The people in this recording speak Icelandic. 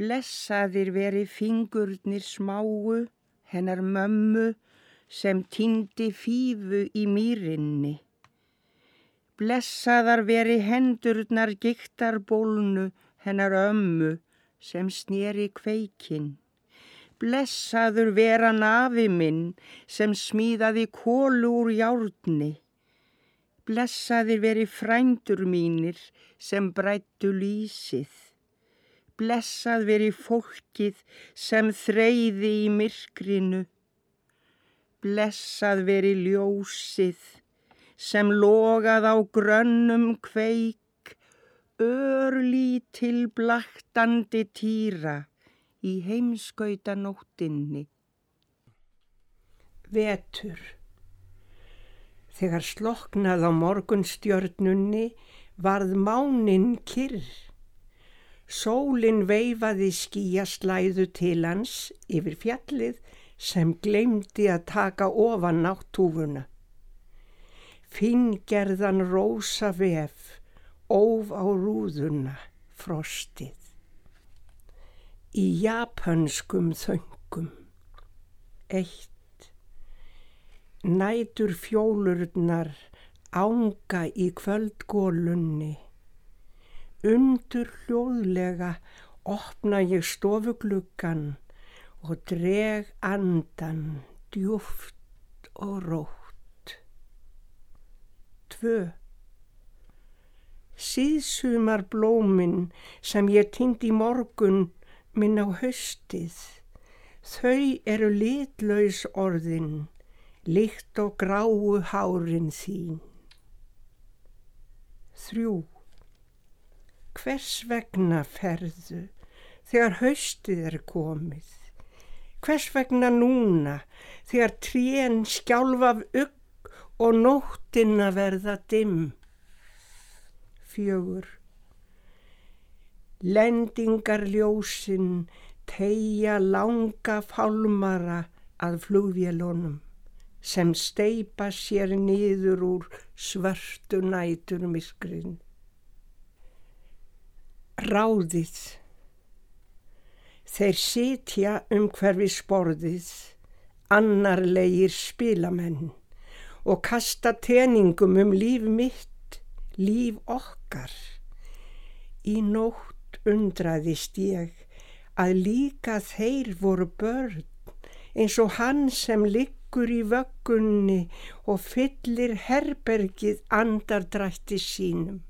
Blessaðir veri fingurnir smáu, hennar mömmu sem týndi fífu í mýrinni. Blessaðar veri hendurnar giktar bólnu hennar ömmu sem sneri kveikinn. Blessaður vera nafi minn sem smíðaði kólu úr járni. Blessaðir veri frændur mínir sem brættu lýsið blessað veri fólkið sem þreyði í myrkrinu. Blessað veri ljósið sem logað á grönnum kveik, örlítil blaktandi týra í heimskautanóttinni. Vetur Þegar sloknað á morgunstjörnunni varð mánin kyrr. Sólin veifaði skíaslæðu til hans yfir fjallið sem glemdi að taka ofan náttúfuna. Finngerðan rosa vef, óf á rúðuna, frostið. Í japanskum þöngum, eitt, nætur fjólurnar ánga í kvöldgólunni, Undur hljóðlega opna ég stofugluggan og dreg andan djúft og rótt. Tvö. Síðsumar blóminn sem ég týndi í morgun minn á höstið, þau eru litlaus orðin, líkt og gráu hárin þín. Þrjú hvers vegna ferðu þegar haustið er komið? Hvers vegna núna þegar trén skjálfaf ugg og nóttin að verða dimm? Fjögur. Lendingarljósin tegja langa fálmara að flugvélunum sem steipa sér niður úr svörtu nætur miskrinn ráðið. Þeir sitja um hverfi sporðið, annarlegir spilamenn og kasta teningum um líf mitt, líf okkar. Í nótt undraðist ég að líka þeir voru börn eins og hann sem liggur í vöggunni og fyllir herbergið andardrætti sínum.